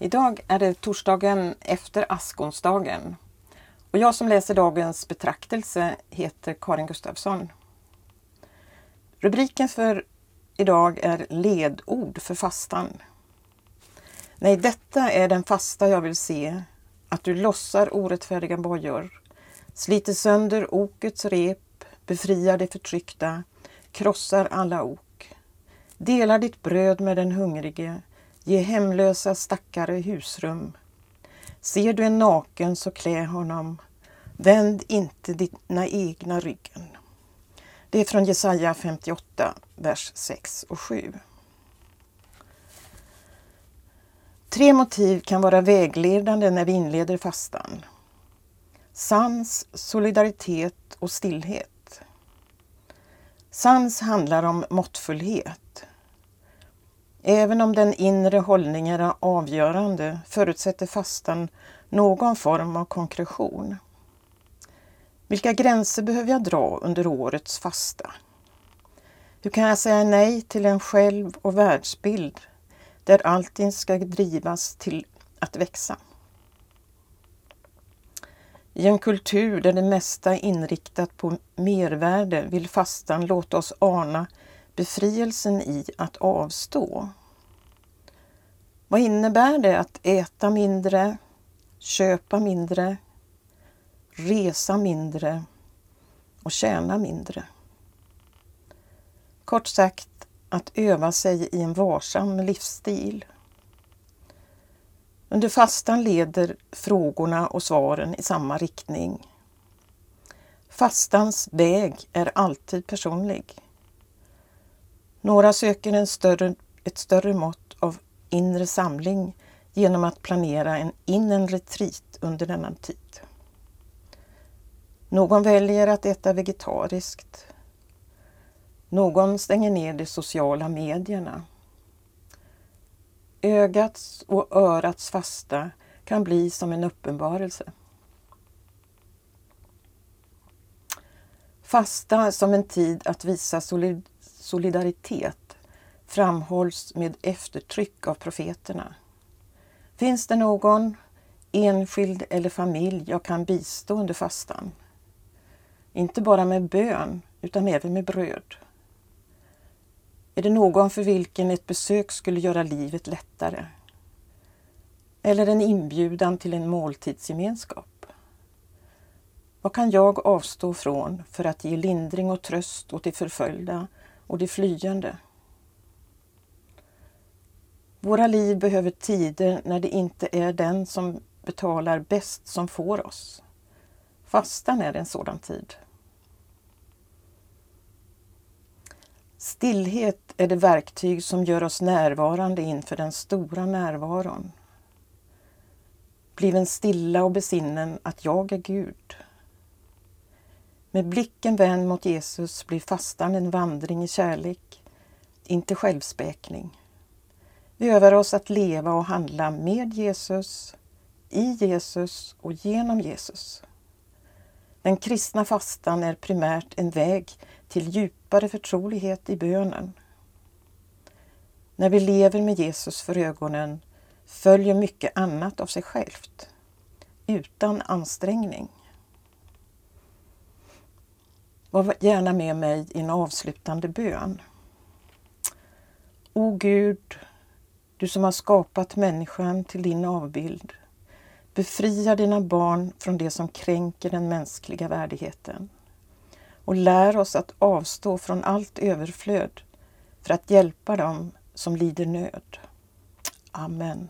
Idag är det torsdagen efter askonsdagen och jag som läser dagens betraktelse heter Karin Gustafsson. Rubriken för idag är Ledord för fastan. Nej, detta är den fasta jag vill se, att du lossar orättfärdiga bojor, sliter sönder okets rep, befriar det förtryckta, krossar alla ok, delar ditt bröd med den hungrige, Ge hemlösa stackare husrum. Ser du en naken så klä honom. Vänd inte dina egna ryggen. Det är från Jesaja 58, vers 6 och 7. Tre motiv kan vara vägledande när vi inleder fastan. Sans, solidaritet och stillhet. Sans handlar om måttfullhet. Även om den inre hållningen är avgörande förutsätter fastan någon form av konkretion. Vilka gränser behöver jag dra under årets fasta? Hur kan jag säga nej till en själv och världsbild där allting ska drivas till att växa? I en kultur där det mesta är inriktat på mervärde vill fastan låta oss ana befrielsen i att avstå. Vad innebär det att äta mindre, köpa mindre, resa mindre och tjäna mindre? Kort sagt, att öva sig i en varsam livsstil. Under fastan leder frågorna och svaren i samma riktning. Fastans väg är alltid personlig. Några söker en större, ett större mått av inre samling genom att planera en innen retreat under denna tid. Någon väljer att äta vegetariskt. Någon stänger ner de sociala medierna. Ögats och örats fasta kan bli som en uppenbarelse. Fasta som en tid att visa solidaritet framhålls med eftertryck av profeterna. Finns det någon enskild eller familj jag kan bistå under fastan? Inte bara med bön utan även med bröd. Är det någon för vilken ett besök skulle göra livet lättare? Eller en inbjudan till en måltidsgemenskap? Vad kan jag avstå från för att ge lindring och tröst åt de förföljda och de flyende? Våra liv behöver tider när det inte är den som betalar bäst som får oss. Fastan är en sådan tid. Stillhet är det verktyg som gör oss närvarande inför den stora närvaron. Bliven stilla och besinnen att jag är Gud. Med blicken vänd mot Jesus blir fastan en vandring i kärlek, inte självspäkning. Vi övar oss att leva och handla med Jesus, i Jesus och genom Jesus. Den kristna fastan är primärt en väg till djupare förtrolighet i bönen. När vi lever med Jesus för ögonen följer mycket annat av sig självt, utan ansträngning. Var gärna med mig i en avslutande bön. O Gud, du som har skapat människan till din avbild. Befria dina barn från det som kränker den mänskliga värdigheten. Och lär oss att avstå från allt överflöd för att hjälpa dem som lider nöd. Amen.